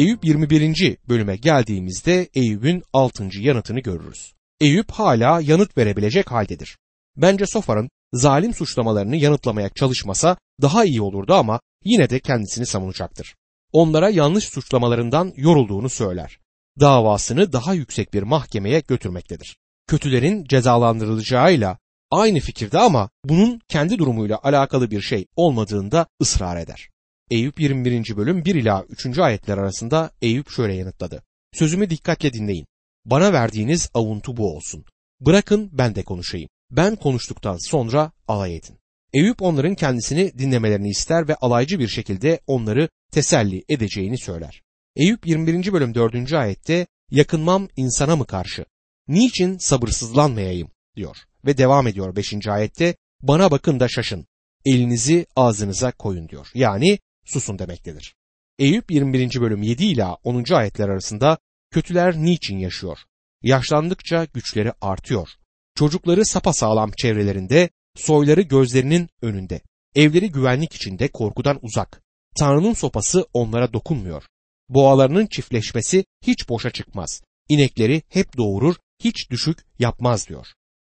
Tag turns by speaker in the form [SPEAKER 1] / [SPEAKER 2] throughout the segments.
[SPEAKER 1] Eyüp 21. bölüme geldiğimizde Eyüp'ün 6. yanıtını görürüz. Eyüp hala yanıt verebilecek haldedir. Bence Sofar'ın zalim suçlamalarını yanıtlamaya çalışmasa daha iyi olurdu ama yine de kendisini savunacaktır. Onlara yanlış suçlamalarından yorulduğunu söyler. Davasını daha yüksek bir mahkemeye götürmektedir. Kötülerin cezalandırılacağıyla aynı fikirde ama bunun kendi durumuyla alakalı bir şey olmadığında ısrar eder. Eyüp 21. bölüm 1 ila 3. ayetler arasında Eyüp şöyle yanıtladı. Sözümü dikkatle dinleyin. Bana verdiğiniz avuntu bu olsun. Bırakın ben de konuşayım. Ben konuştuktan sonra alay edin. Eyüp onların kendisini dinlemelerini ister ve alaycı bir şekilde onları teselli edeceğini söyler. Eyüp 21. bölüm 4. ayette yakınmam insana mı karşı? Niçin sabırsızlanmayayım diyor. Ve devam ediyor 5. ayette bana bakın da şaşın. Elinizi ağzınıza koyun diyor. Yani susun demektedir. Eyüp 21. bölüm 7 ila 10. ayetler arasında kötüler niçin yaşıyor? Yaşlandıkça güçleri artıyor. Çocukları sapasağlam çevrelerinde, soyları gözlerinin önünde. Evleri güvenlik içinde korkudan uzak. Tanrı'nın sopası onlara dokunmuyor. Boğalarının çiftleşmesi hiç boşa çıkmaz. İnekleri hep doğurur, hiç düşük yapmaz diyor.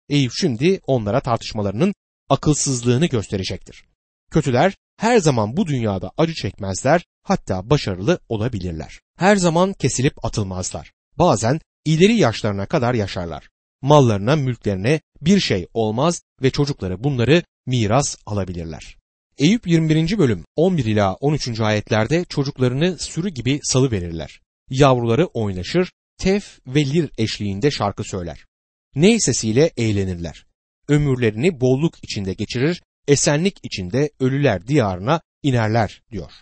[SPEAKER 1] Eyüp şimdi onlara tartışmalarının akılsızlığını gösterecektir. Kötüler her zaman bu dünyada acı çekmezler, hatta başarılı olabilirler. Her zaman kesilip atılmazlar. Bazen ileri yaşlarına kadar yaşarlar. Mallarına, mülklerine bir şey olmaz ve çocukları bunları miras alabilirler. Eyüp 21. bölüm 11 ila 13. ayetlerde çocuklarını sürü gibi salı verirler. Yavruları oynaşır, tef ve lir eşliğinde şarkı söyler. Ney sesiyle eğlenirler. Ömürlerini bolluk içinde geçirir, esenlik içinde ölüler diyarına inerler diyor.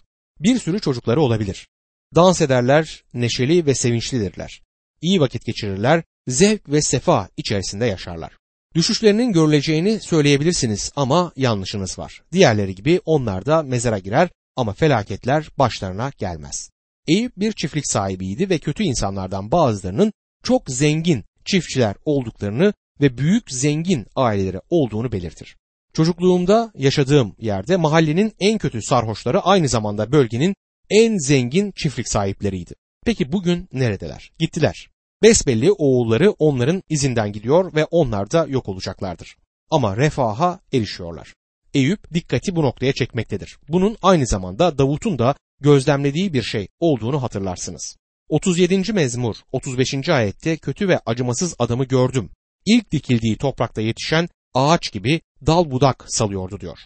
[SPEAKER 1] Bir sürü çocukları olabilir. Dans ederler, neşeli ve sevinçlidirler. İyi vakit geçirirler, zevk ve sefa içerisinde yaşarlar. Düşüşlerinin görüleceğini söyleyebilirsiniz ama yanlışınız var. Diğerleri gibi onlar da mezara girer ama felaketler başlarına gelmez. Eyüp bir çiftlik sahibiydi ve kötü insanlardan bazılarının çok zengin çiftçiler olduklarını ve büyük zengin aileleri olduğunu belirtir. Çocukluğumda yaşadığım yerde mahallenin en kötü sarhoşları aynı zamanda bölgenin en zengin çiftlik sahipleriydi. Peki bugün neredeler? Gittiler. Besbelli oğulları onların izinden gidiyor ve onlar da yok olacaklardır. Ama refaha erişiyorlar. Eyüp dikkati bu noktaya çekmektedir. Bunun aynı zamanda Davut'un da gözlemlediği bir şey olduğunu hatırlarsınız. 37. mezmur 35. ayette kötü ve acımasız adamı gördüm. İlk dikildiği toprakta yetişen ağaç gibi dal budak salıyordu diyor.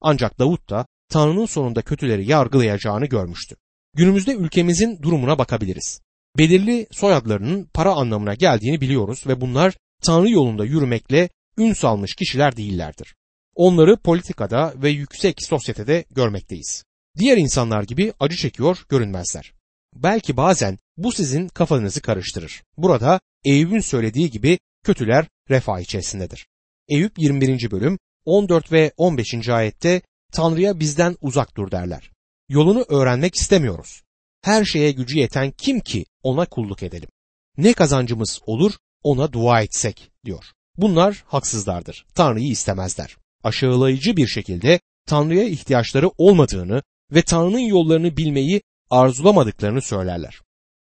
[SPEAKER 1] Ancak Davut da Tanrı'nın sonunda kötüleri yargılayacağını görmüştü. Günümüzde ülkemizin durumuna bakabiliriz. Belirli soyadlarının para anlamına geldiğini biliyoruz ve bunlar Tanrı yolunda yürümekle ün salmış kişiler değillerdir. Onları politikada ve yüksek sosyetede görmekteyiz. Diğer insanlar gibi acı çekiyor görünmezler. Belki bazen bu sizin kafanızı karıştırır. Burada Eyüp'ün söylediği gibi kötüler refah içerisindedir. Eyüp 21. bölüm 14 ve 15. ayette Tanrı'ya bizden uzak dur derler. Yolunu öğrenmek istemiyoruz. Her şeye gücü yeten kim ki ona kulluk edelim. Ne kazancımız olur ona dua etsek diyor. Bunlar haksızlardır. Tanrı'yı istemezler. Aşağılayıcı bir şekilde Tanrı'ya ihtiyaçları olmadığını ve Tanrı'nın yollarını bilmeyi arzulamadıklarını söylerler.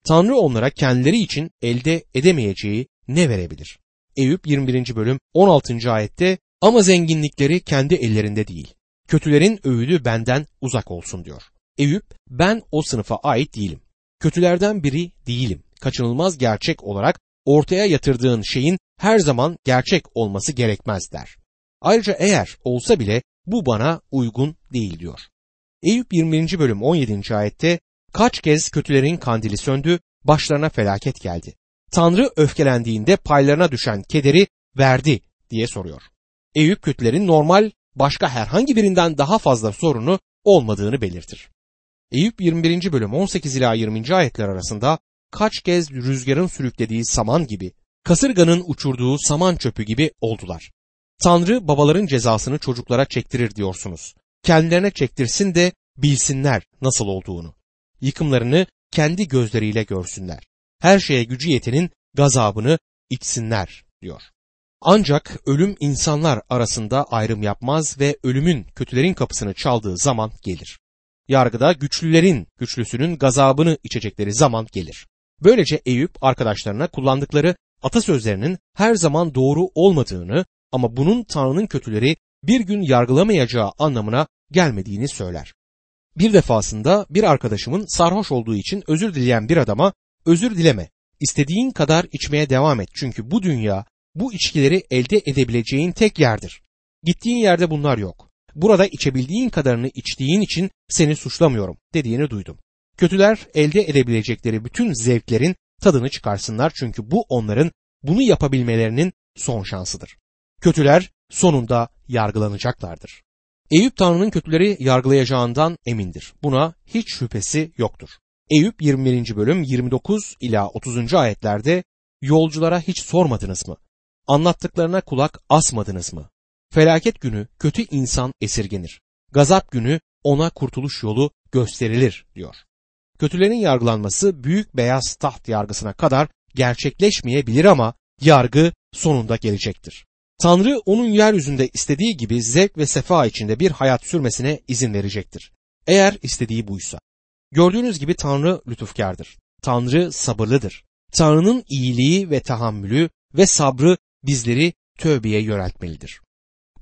[SPEAKER 1] Tanrı onlara kendileri için elde edemeyeceği ne verebilir? Eyüp 21. bölüm 16. ayette ama zenginlikleri kendi ellerinde değil. Kötülerin öğüdü benden uzak olsun diyor. Eyüp ben o sınıfa ait değilim. Kötülerden biri değilim. Kaçınılmaz gerçek olarak ortaya yatırdığın şeyin her zaman gerçek olması gerekmez der. Ayrıca eğer olsa bile bu bana uygun değil diyor. Eyüp 20. bölüm 17. ayette kaç kez kötülerin kandili söndü, başlarına felaket geldi. Tanrı öfkelendiğinde paylarına düşen kederi verdi diye soruyor. Eyüp kötülerin normal başka herhangi birinden daha fazla sorunu olmadığını belirtir. Eyüp 21. bölüm 18 ila 20. ayetler arasında kaç kez rüzgarın sürüklediği saman gibi, kasırganın uçurduğu saman çöpü gibi oldular. Tanrı babaların cezasını çocuklara çektirir diyorsunuz. Kendilerine çektirsin de bilsinler nasıl olduğunu. Yıkımlarını kendi gözleriyle görsünler. Her şeye gücü yetenin gazabını içsinler diyor. Ancak ölüm insanlar arasında ayrım yapmaz ve ölümün kötülerin kapısını çaldığı zaman gelir. yargıda güçlülerin güçlüsünün gazabını içecekleri zaman gelir. Böylece Eyüp arkadaşlarına kullandıkları atasözlerinin her zaman doğru olmadığını ama bunun Tanrı'nın kötüleri bir gün yargılamayacağı anlamına gelmediğini söyler. Bir defasında bir arkadaşımın sarhoş olduğu için özür dileyen bir adama özür dileme. İstediğin kadar içmeye devam et çünkü bu dünya bu içkileri elde edebileceğin tek yerdir. Gittiğin yerde bunlar yok. Burada içebildiğin kadarını içtiğin için seni suçlamıyorum dediğini duydum. Kötüler elde edebilecekleri bütün zevklerin tadını çıkarsınlar çünkü bu onların bunu yapabilmelerinin son şansıdır. Kötüler sonunda yargılanacaklardır. Eyüp Tanrı'nın kötüleri yargılayacağından emindir. Buna hiç şüphesi yoktur. Eyüp 21. bölüm 29 ila 30. ayetlerde yolculara hiç sormadınız mı? Anlattıklarına kulak asmadınız mı? Felaket günü kötü insan esirgenir. Gazap günü ona kurtuluş yolu gösterilir diyor. Kötülerin yargılanması büyük beyaz taht yargısına kadar gerçekleşmeyebilir ama yargı sonunda gelecektir. Tanrı onun yeryüzünde istediği gibi zevk ve sefa içinde bir hayat sürmesine izin verecektir. Eğer istediği buysa. Gördüğünüz gibi Tanrı lütufkardır. Tanrı sabırlıdır. Tanrı'nın iyiliği ve tahammülü ve sabrı bizleri tövbeye yöneltmelidir.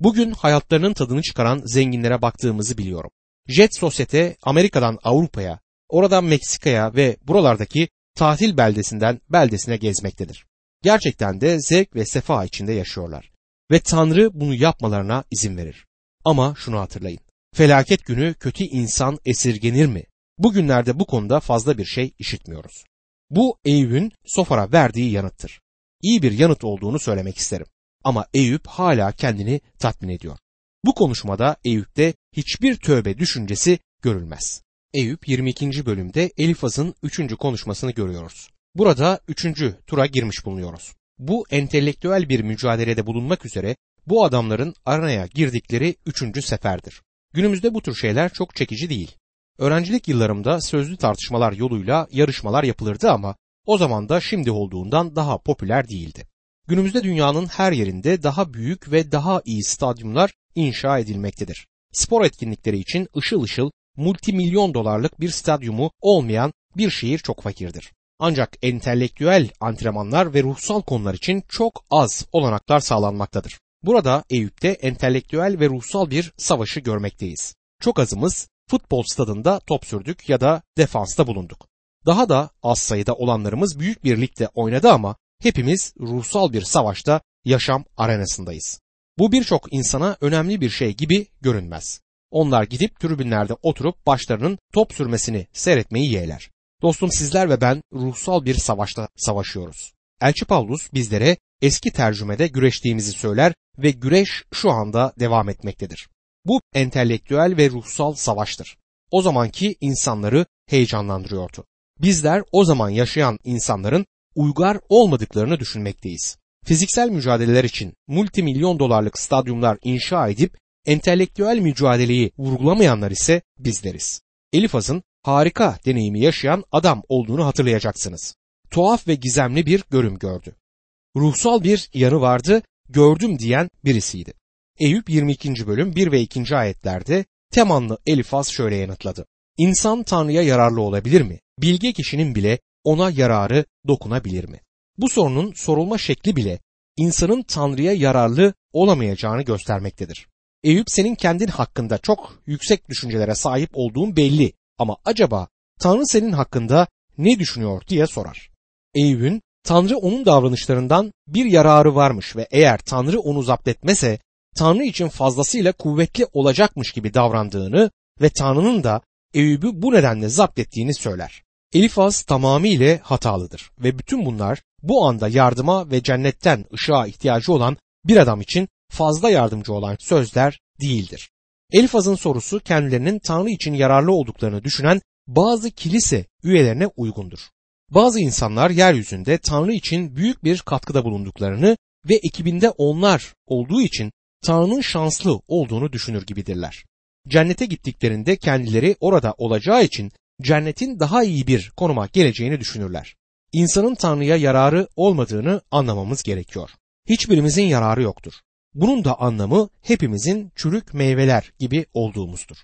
[SPEAKER 1] Bugün hayatlarının tadını çıkaran zenginlere baktığımızı biliyorum. Jet Sosyete Amerika'dan Avrupa'ya, oradan Meksika'ya ve buralardaki tatil beldesinden beldesine gezmektedir. Gerçekten de zevk ve sefa içinde yaşıyorlar. Ve Tanrı bunu yapmalarına izin verir. Ama şunu hatırlayın. Felaket günü kötü insan esirgenir mi? Bugünlerde bu konuda fazla bir şey işitmiyoruz. Bu Eyüp'ün Sofar'a verdiği yanıttır. İyi bir yanıt olduğunu söylemek isterim. Ama Eyüp hala kendini tatmin ediyor. Bu konuşmada Eyüp'te hiçbir tövbe düşüncesi görülmez. Eyüp 22. bölümde Elifaz'ın 3. konuşmasını görüyoruz. Burada 3. tura girmiş bulunuyoruz. Bu entelektüel bir mücadelede bulunmak üzere bu adamların aranaya girdikleri 3. seferdir. Günümüzde bu tür şeyler çok çekici değil. Öğrencilik yıllarımda sözlü tartışmalar yoluyla yarışmalar yapılırdı ama o zaman da şimdi olduğundan daha popüler değildi. Günümüzde dünyanın her yerinde daha büyük ve daha iyi stadyumlar inşa edilmektedir. Spor etkinlikleri için ışıl ışıl multimilyon dolarlık bir stadyumu olmayan bir şehir çok fakirdir. Ancak entelektüel antrenmanlar ve ruhsal konular için çok az olanaklar sağlanmaktadır. Burada Eyüp'te entelektüel ve ruhsal bir savaşı görmekteyiz. Çok azımız futbol stadında top sürdük ya da defansta bulunduk. Daha da az sayıda olanlarımız büyük bir ligde oynadı ama hepimiz ruhsal bir savaşta yaşam arenasındayız. Bu birçok insana önemli bir şey gibi görünmez. Onlar gidip tribünlerde oturup başlarının top sürmesini seyretmeyi yeğler. Dostum sizler ve ben ruhsal bir savaşta savaşıyoruz. Elçi Pavlus bizlere eski tercümede güreştiğimizi söyler ve güreş şu anda devam etmektedir. Bu entelektüel ve ruhsal savaştır. O zamanki insanları heyecanlandırıyordu. Bizler o zaman yaşayan insanların uygar olmadıklarını düşünmekteyiz. Fiziksel mücadeleler için multimilyon dolarlık stadyumlar inşa edip entelektüel mücadeleyi vurgulamayanlar ise bizleriz. Elifaz'ın harika deneyimi yaşayan adam olduğunu hatırlayacaksınız. Tuhaf ve gizemli bir görüm gördü. Ruhsal bir yanı vardı, gördüm diyen birisiydi. Eyüp 22. bölüm 1 ve 2. ayetlerde Temanlı Elifaz şöyle yanıtladı. İnsan Tanrı'ya yararlı olabilir mi? Bilge kişinin bile ona yararı dokunabilir mi? Bu sorunun sorulma şekli bile insanın Tanrı'ya yararlı olamayacağını göstermektedir. Eyüp senin kendin hakkında çok yüksek düşüncelere sahip olduğun belli ama acaba Tanrı senin hakkında ne düşünüyor diye sorar. Eyüp'ün Tanrı onun davranışlarından bir yararı varmış ve eğer Tanrı onu zapt etmese Tanrı için fazlasıyla kuvvetli olacakmış gibi davrandığını ve Tanrı'nın da Eyüp'ü bu nedenle zapt ettiğini söyler. Elifaz tamamıyla hatalıdır ve bütün bunlar bu anda yardıma ve cennetten ışığa ihtiyacı olan bir adam için fazla yardımcı olan sözler değildir. Elifaz'ın sorusu kendilerinin Tanrı için yararlı olduklarını düşünen bazı kilise üyelerine uygundur. Bazı insanlar yeryüzünde Tanrı için büyük bir katkıda bulunduklarını ve ekibinde onlar olduğu için Tanrı'nın şanslı olduğunu düşünür gibidirler. Cennete gittiklerinde kendileri orada olacağı için cennetin daha iyi bir konuma geleceğini düşünürler. İnsanın Tanrı'ya yararı olmadığını anlamamız gerekiyor. Hiçbirimizin yararı yoktur. Bunun da anlamı hepimizin çürük meyveler gibi olduğumuzdur.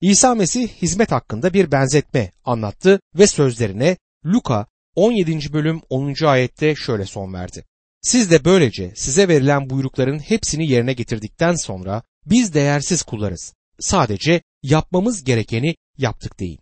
[SPEAKER 1] İsa Mesih hizmet hakkında bir benzetme anlattı ve sözlerine Luka 17. bölüm 10. ayette şöyle son verdi. Siz de böylece size verilen buyrukların hepsini yerine getirdikten sonra biz değersiz kullarız. Sadece yapmamız gerekeni yaptık deyin.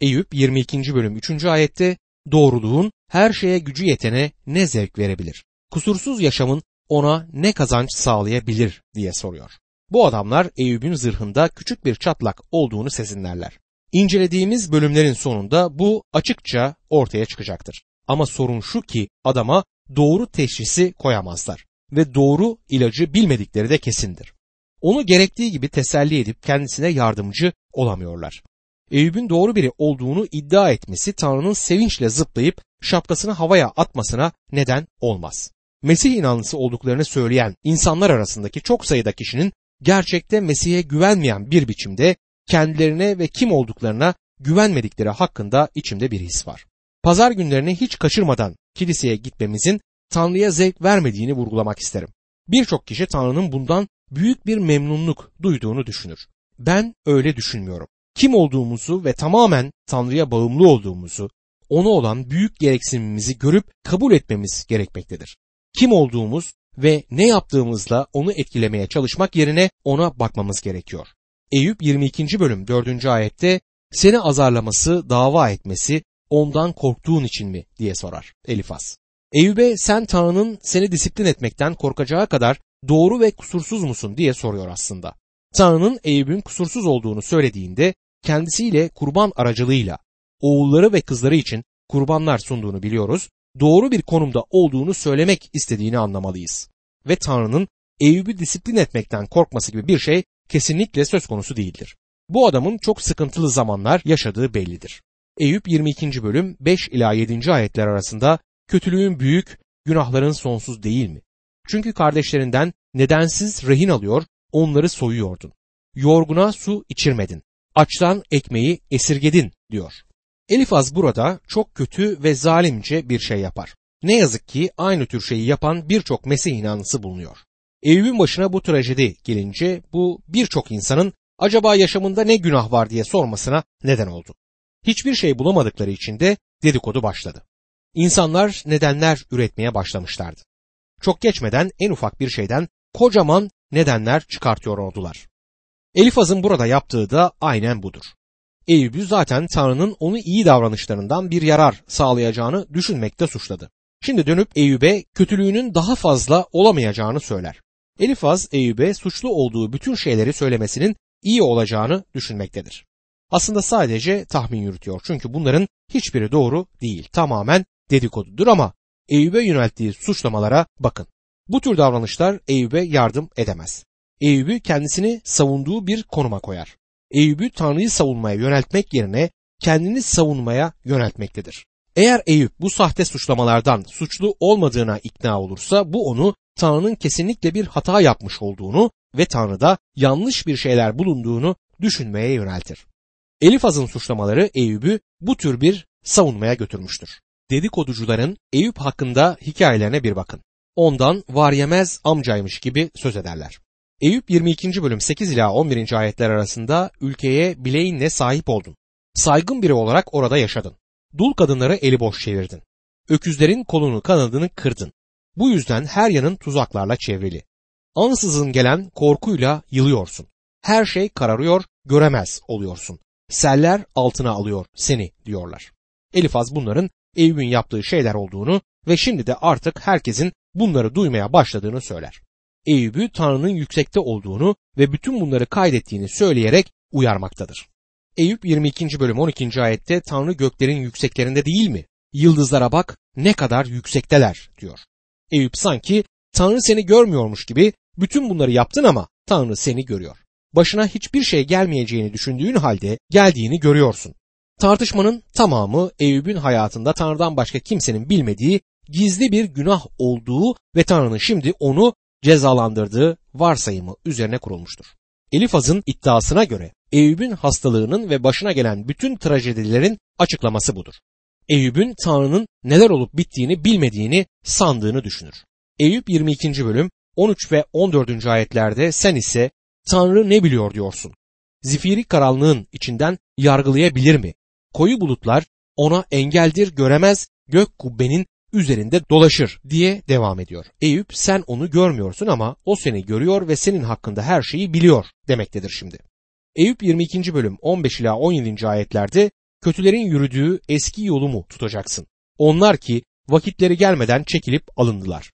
[SPEAKER 1] Eyüp 22. bölüm 3. ayette doğruluğun her şeye gücü yetene ne zevk verebilir? Kusursuz yaşamın ona ne kazanç sağlayabilir diye soruyor. Bu adamlar Eyüp'ün zırhında küçük bir çatlak olduğunu sezinlerler. İncelediğimiz bölümlerin sonunda bu açıkça ortaya çıkacaktır. Ama sorun şu ki adama doğru teşhisi koyamazlar ve doğru ilacı bilmedikleri de kesindir. Onu gerektiği gibi teselli edip kendisine yardımcı olamıyorlar. Eyüp'ün doğru biri olduğunu iddia etmesi Tanrı'nın sevinçle zıplayıp şapkasını havaya atmasına neden olmaz. Mesih inanlısı olduklarını söyleyen insanlar arasındaki çok sayıda kişinin gerçekte Mesih'e güvenmeyen bir biçimde kendilerine ve kim olduklarına güvenmedikleri hakkında içimde bir his var. Pazar günlerini hiç kaçırmadan kiliseye gitmemizin Tanrı'ya zevk vermediğini vurgulamak isterim. Birçok kişi Tanrı'nın bundan büyük bir memnunluk duyduğunu düşünür. Ben öyle düşünmüyorum. Kim olduğumuzu ve tamamen Tanrı'ya bağımlı olduğumuzu, ona olan büyük gereksinimimizi görüp kabul etmemiz gerekmektedir. Kim olduğumuz ve ne yaptığımızla onu etkilemeye çalışmak yerine ona bakmamız gerekiyor. Eyüp 22. bölüm 4. ayette seni azarlaması, dava etmesi ondan korktuğun için mi diye sorar Elifaz. Eyüp'e sen Tanrı'nın seni disiplin etmekten korkacağı kadar doğru ve kusursuz musun diye soruyor aslında. Tanrı'nın Eyüp'ün kusursuz olduğunu söylediğinde kendisiyle kurban aracılığıyla oğulları ve kızları için kurbanlar sunduğunu biliyoruz. Doğru bir konumda olduğunu söylemek istediğini anlamalıyız. Ve Tanrı'nın Eyüp'ü disiplin etmekten korkması gibi bir şey kesinlikle söz konusu değildir. Bu adamın çok sıkıntılı zamanlar yaşadığı bellidir. Eyüp 22. bölüm 5 ila 7. ayetler arasında kötülüğün büyük, günahların sonsuz değil mi? Çünkü kardeşlerinden nedensiz rehin alıyor, onları soyuyordun. Yorguna su içirmedin. Açtan ekmeği esirgedin diyor. Elifaz burada çok kötü ve zalimce bir şey yapar. Ne yazık ki aynı tür şeyi yapan birçok Mesih inanlısı bulunuyor. Eyüp'ün başına bu trajedi gelince bu birçok insanın acaba yaşamında ne günah var diye sormasına neden oldu. Hiçbir şey bulamadıkları için de dedikodu başladı. İnsanlar nedenler üretmeye başlamışlardı. Çok geçmeden en ufak bir şeyden kocaman nedenler çıkartıyor oldular. Elifaz'ın burada yaptığı da aynen budur. Eyüp'ü zaten Tanrı'nın onu iyi davranışlarından bir yarar sağlayacağını düşünmekte suçladı. Şimdi dönüp Eyüp'e kötülüğünün daha fazla olamayacağını söyler. Elifaz Eyüp'e suçlu olduğu bütün şeyleri söylemesinin iyi olacağını düşünmektedir. Aslında sadece tahmin yürütüyor çünkü bunların hiçbiri doğru değil. Tamamen dedikodudur ama Eyüp'e yönelttiği suçlamalara bakın. Bu tür davranışlar Eyüp'e yardım edemez. Eyüp'ü kendisini savunduğu bir konuma koyar. Eyüp'ü Tanrı'yı savunmaya yöneltmek yerine kendini savunmaya yöneltmektedir. Eğer Eyüp bu sahte suçlamalardan suçlu olmadığına ikna olursa bu onu Tanrı'nın kesinlikle bir hata yapmış olduğunu ve Tanrı'da yanlış bir şeyler bulunduğunu düşünmeye yöneltir. Elifaz'ın suçlamaları Eyüp'ü bu tür bir savunmaya götürmüştür. Dedikoducuların Eyüp hakkında hikayelerine bir bakın. Ondan var yemez amcaymış gibi söz ederler. Eyüp 22. bölüm 8 ila 11. ayetler arasında ülkeye bileğinle sahip oldun. Saygın biri olarak orada yaşadın. Dul kadınları eli boş çevirdin. Öküzlerin kolunu kanadını kırdın. Bu yüzden her yanın tuzaklarla çevrili. Ansızın gelen korkuyla yılıyorsun. Her şey kararıyor, göremez oluyorsun. Seller altına alıyor seni diyorlar. Elifaz bunların Eyüp'ün yaptığı şeyler olduğunu ve şimdi de artık herkesin bunları duymaya başladığını söyler. Eyüp'ü Tanrı'nın yüksekte olduğunu ve bütün bunları kaydettiğini söyleyerek uyarmaktadır. Eyüp 22. bölüm 12. ayette Tanrı göklerin yükseklerinde değil mi? Yıldızlara bak ne kadar yüksekteler diyor. Eyüp sanki Tanrı seni görmüyormuş gibi bütün bunları yaptın ama Tanrı seni görüyor. Başına hiçbir şey gelmeyeceğini düşündüğün halde geldiğini görüyorsun. Tartışmanın tamamı Eyüp'ün hayatında Tanrı'dan başka kimsenin bilmediği gizli bir günah olduğu ve Tanrı'nın şimdi onu cezalandırdığı varsayımı üzerine kurulmuştur. Elifaz'ın iddiasına göre Eyüp'ün hastalığının ve başına gelen bütün trajedilerin açıklaması budur. Eyüp'ün Tanrı'nın neler olup bittiğini bilmediğini sandığını düşünür. Eyüp 22. bölüm 13 ve 14. ayetlerde sen ise Tanrı ne biliyor diyorsun. zifiri karanlığın içinden yargılayabilir mi? Koyu bulutlar ona engeldir göremez gök kubbenin üzerinde dolaşır diye devam ediyor. Eyüp sen onu görmüyorsun ama o seni görüyor ve senin hakkında her şeyi biliyor demektedir şimdi. Eyüp 22. bölüm 15 ila 17. ayetlerde kötülerin yürüdüğü eski yolu mu tutacaksın? Onlar ki vakitleri gelmeden çekilip alındılar.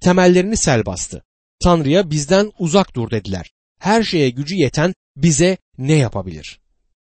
[SPEAKER 1] Temellerini sel bastı. Tanrı'ya bizden uzak dur dediler. Her şeye gücü yeten bize ne yapabilir?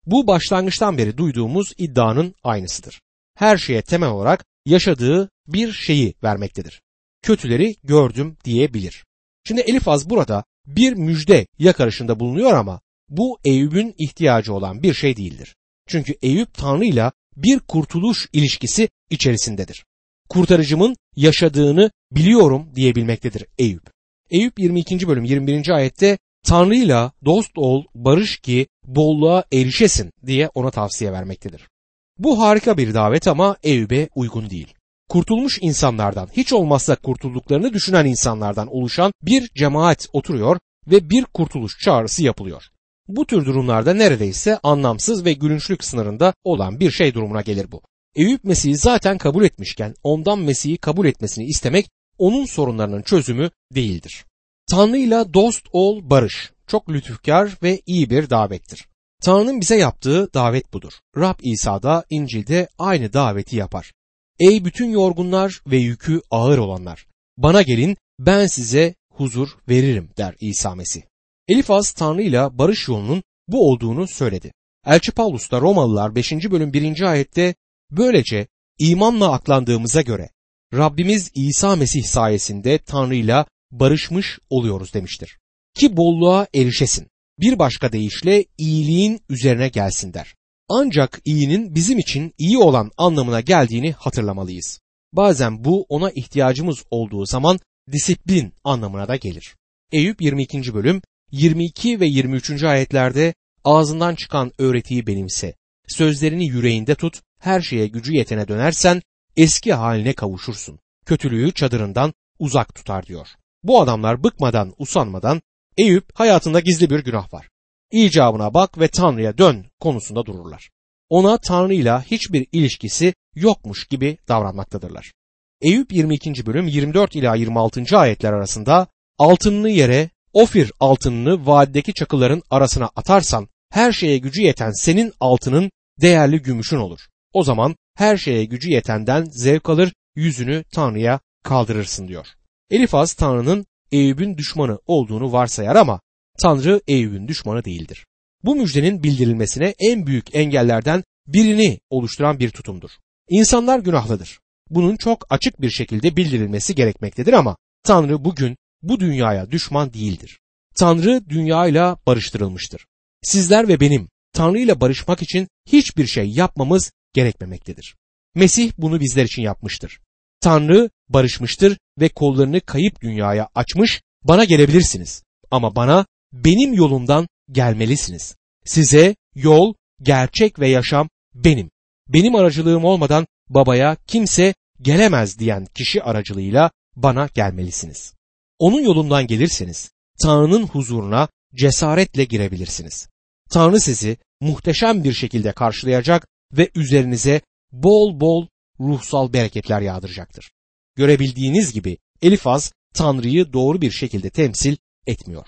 [SPEAKER 1] Bu başlangıçtan beri duyduğumuz iddianın aynısıdır. Her şeye temel olarak yaşadığı bir şeyi vermektedir. Kötüleri gördüm diyebilir. Şimdi Elifaz burada bir müjde yakarışında bulunuyor ama bu Eyüp'ün ihtiyacı olan bir şey değildir. Çünkü Eyüp Tanrı ile bir kurtuluş ilişkisi içerisindedir. Kurtarıcımın yaşadığını biliyorum diyebilmektedir Eyüp. Eyüp 22. bölüm 21. ayette Tanrı'yla dost ol, barış ki bolluğa erişesin diye ona tavsiye vermektedir. Bu harika bir davet ama Eyüp'e uygun değil. Kurtulmuş insanlardan, hiç olmazsa kurtulduklarını düşünen insanlardan oluşan bir cemaat oturuyor ve bir kurtuluş çağrısı yapılıyor. Bu tür durumlarda neredeyse anlamsız ve gülünçlük sınırında olan bir şey durumuna gelir bu. Eyüp Mesih'i zaten kabul etmişken ondan Mesih'i kabul etmesini istemek onun sorunlarının çözümü değildir. Tanrı'yla dost ol barış. Çok lütufkar ve iyi bir davettir. Tanrı'nın bize yaptığı davet budur. Rab İsa da İncil'de aynı daveti yapar. Ey bütün yorgunlar ve yükü ağır olanlar, bana gelin ben size huzur veririm der İsa Mesih. Elifaz Tanrı ile barış yolunun bu olduğunu söyledi. Elçi Paulus da Romalılar 5. bölüm 1. ayette böylece imanla aklandığımıza göre Rabbimiz İsa Mesih sayesinde Tanrı ile barışmış oluyoruz demiştir. Ki bolluğa erişesin. Bir başka deyişle iyiliğin üzerine gelsin der. Ancak iyinin bizim için iyi olan anlamına geldiğini hatırlamalıyız. Bazen bu ona ihtiyacımız olduğu zaman disiplin anlamına da gelir. Eyüp 22. bölüm 22 ve 23. ayetlerde ağzından çıkan öğretiyi benimse, sözlerini yüreğinde tut, her şeye gücü yetene dönersen eski haline kavuşursun. Kötülüğü çadırından uzak tutar diyor. Bu adamlar bıkmadan, usanmadan Eyüp hayatında gizli bir günah var. İcabına bak ve Tanrı'ya dön konusunda dururlar. Ona Tanrı'yla hiçbir ilişkisi yokmuş gibi davranmaktadırlar. Eyüp 22. bölüm 24 ila 26. ayetler arasında altınını yere Ofir altınını vadideki çakılların arasına atarsan her şeye gücü yeten senin altının değerli gümüşün olur. O zaman her şeye gücü yetenden zevk alır yüzünü Tanrı'ya kaldırırsın diyor. Elifaz Tanrı'nın Eyüp'ün düşmanı olduğunu varsayar ama Tanrı Eyüp'ün düşmanı değildir. Bu müjdenin bildirilmesine en büyük engellerden birini oluşturan bir tutumdur. İnsanlar günahlıdır. Bunun çok açık bir şekilde bildirilmesi gerekmektedir ama Tanrı bugün bu dünyaya düşman değildir. Tanrı dünyayla barıştırılmıştır. Sizler ve benim Tanrı ile barışmak için hiçbir şey yapmamız gerekmemektedir. Mesih bunu bizler için yapmıştır. Tanrı barışmıştır ve kollarını kayıp dünyaya açmış, bana gelebilirsiniz ama bana benim yolumdan gelmelisiniz. Size yol, gerçek ve yaşam benim. Benim aracılığım olmadan babaya kimse gelemez diyen kişi aracılığıyla bana gelmelisiniz. Onun yolundan gelirseniz Tanrı'nın huzuruna cesaretle girebilirsiniz. Tanrı sizi muhteşem bir şekilde karşılayacak ve üzerinize bol bol ruhsal bereketler yağdıracaktır. Görebildiğiniz gibi Elifaz Tanrı'yı doğru bir şekilde temsil etmiyor.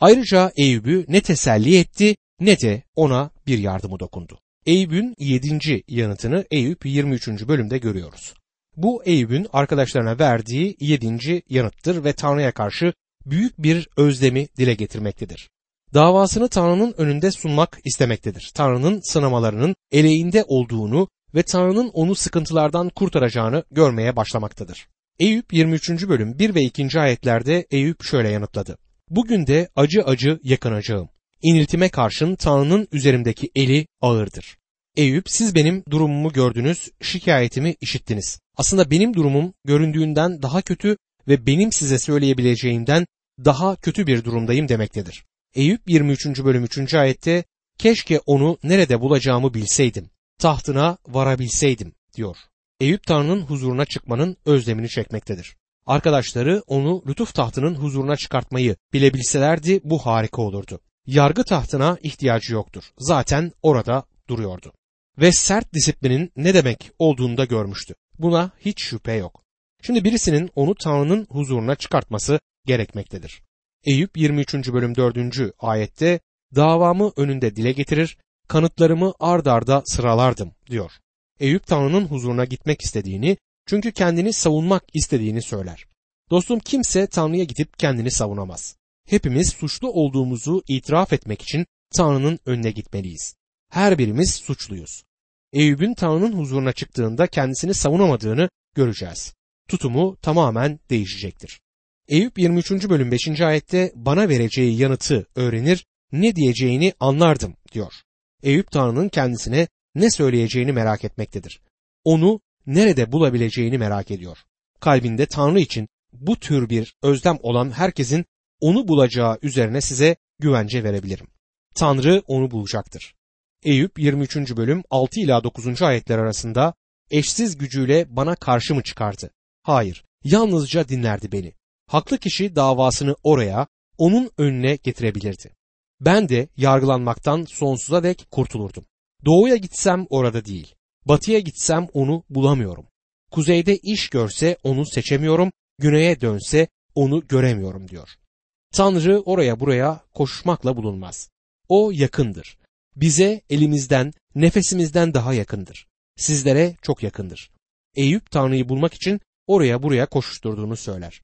[SPEAKER 1] Ayrıca Eyüp'ü ne teselli etti ne de ona bir yardımı dokundu. Eyüp'ün 7. yanıtını Eyüp 23. bölümde görüyoruz. Bu Eyüp'ün arkadaşlarına verdiği 7. yanıttır ve Tanrı'ya karşı büyük bir özlemi dile getirmektedir. Davasını Tanrı'nın önünde sunmak istemektedir. Tanrı'nın sınamalarının eleğinde olduğunu ve Tanrı'nın onu sıkıntılardan kurtaracağını görmeye başlamaktadır. Eyüp 23. bölüm 1 ve 2. ayetlerde Eyüp şöyle yanıtladı. Bugün de acı acı yakınacağım. İniltime karşın Tanrı'nın üzerimdeki eli ağırdır. Eyüp siz benim durumumu gördünüz, şikayetimi işittiniz. Aslında benim durumum göründüğünden daha kötü ve benim size söyleyebileceğimden daha kötü bir durumdayım demektedir. Eyüp 23. bölüm 3. ayette keşke onu nerede bulacağımı bilseydim, tahtına varabilseydim diyor. Eyüp Tanrı'nın huzuruna çıkmanın özlemini çekmektedir. Arkadaşları onu lütuf tahtının huzuruna çıkartmayı bilebilselerdi bu harika olurdu. yargı tahtına ihtiyacı yoktur. Zaten orada duruyordu. Ve sert disiplinin ne demek olduğunu da görmüştü. Buna hiç şüphe yok. Şimdi birisinin onu Tanrı'nın huzuruna çıkartması gerekmektedir. Eyüp 23. bölüm 4. ayette davamı önünde dile getirir, kanıtlarımı ard arda sıralardım diyor. Eyüp Tanrı'nın huzuruna gitmek istediğini çünkü kendini savunmak istediğini söyler. Dostum kimse Tanrı'ya gidip kendini savunamaz. Hepimiz suçlu olduğumuzu itiraf etmek için Tanrı'nın önüne gitmeliyiz. Her birimiz suçluyuz. Eyüp'ün Tanrı'nın huzuruna çıktığında kendisini savunamadığını göreceğiz. Tutumu tamamen değişecektir. Eyüp 23. bölüm 5. ayette bana vereceği yanıtı öğrenir, ne diyeceğini anlardım diyor. Eyüp Tanrı'nın kendisine ne söyleyeceğini merak etmektedir. Onu nerede bulabileceğini merak ediyor. Kalbinde Tanrı için bu tür bir özlem olan herkesin onu bulacağı üzerine size güvence verebilirim. Tanrı onu bulacaktır. Eyüp 23. bölüm 6 ila 9. ayetler arasında eşsiz gücüyle bana karşı mı çıkardı? Hayır, yalnızca dinlerdi beni. Haklı kişi davasını oraya, onun önüne getirebilirdi. Ben de yargılanmaktan sonsuza dek kurtulurdum. Doğuya gitsem orada değil. Batıya gitsem onu bulamıyorum. Kuzeyde iş görse onu seçemiyorum, güneye dönse onu göremiyorum diyor. Tanrı oraya buraya koşuşmakla bulunmaz. O yakındır. Bize elimizden, nefesimizden daha yakındır. Sizlere çok yakındır. Eyüp Tanrı'yı bulmak için oraya buraya koşuşturduğunu söyler.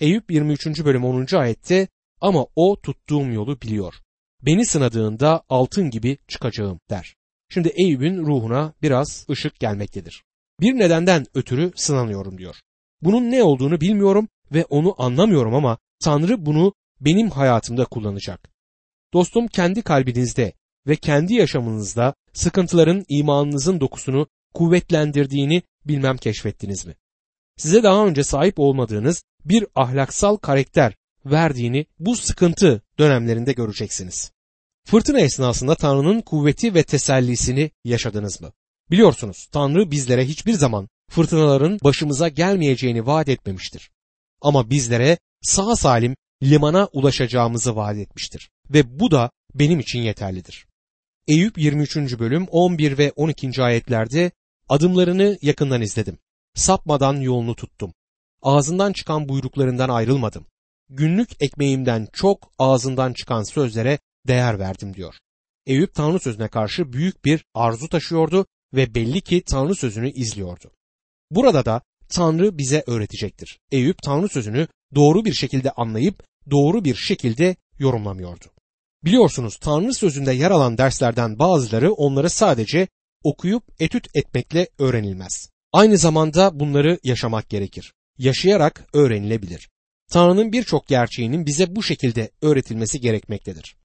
[SPEAKER 1] Eyüp 23. bölüm 10. ayette ama o tuttuğum yolu biliyor. Beni sınadığında altın gibi çıkacağım der. Şimdi Eyüp'ün ruhuna biraz ışık gelmektedir. Bir nedenden ötürü sınanıyorum diyor. Bunun ne olduğunu bilmiyorum ve onu anlamıyorum ama Tanrı bunu benim hayatımda kullanacak. Dostum kendi kalbinizde ve kendi yaşamınızda sıkıntıların imanınızın dokusunu kuvvetlendirdiğini bilmem keşfettiniz mi? Size daha önce sahip olmadığınız bir ahlaksal karakter verdiğini bu sıkıntı dönemlerinde göreceksiniz. Fırtına esnasında Tanrı'nın kuvveti ve tesellisini yaşadınız mı? Biliyorsunuz Tanrı bizlere hiçbir zaman fırtınaların başımıza gelmeyeceğini vaat etmemiştir. Ama bizlere sağ salim limana ulaşacağımızı vaat etmiştir. Ve bu da benim için yeterlidir. Eyüp 23. bölüm 11 ve 12. ayetlerde adımlarını yakından izledim. Sapmadan yolunu tuttum. Ağzından çıkan buyruklarından ayrılmadım. Günlük ekmeğimden çok ağzından çıkan sözlere değer verdim diyor. Eyüp Tanrı sözüne karşı büyük bir arzu taşıyordu ve belli ki Tanrı sözünü izliyordu. Burada da Tanrı bize öğretecektir. Eyüp Tanrı sözünü doğru bir şekilde anlayıp doğru bir şekilde yorumlamıyordu. Biliyorsunuz Tanrı sözünde yer alan derslerden bazıları onları sadece okuyup etüt etmekle öğrenilmez. Aynı zamanda bunları yaşamak gerekir. Yaşayarak öğrenilebilir. Tanrı'nın birçok gerçeğinin bize bu şekilde öğretilmesi gerekmektedir.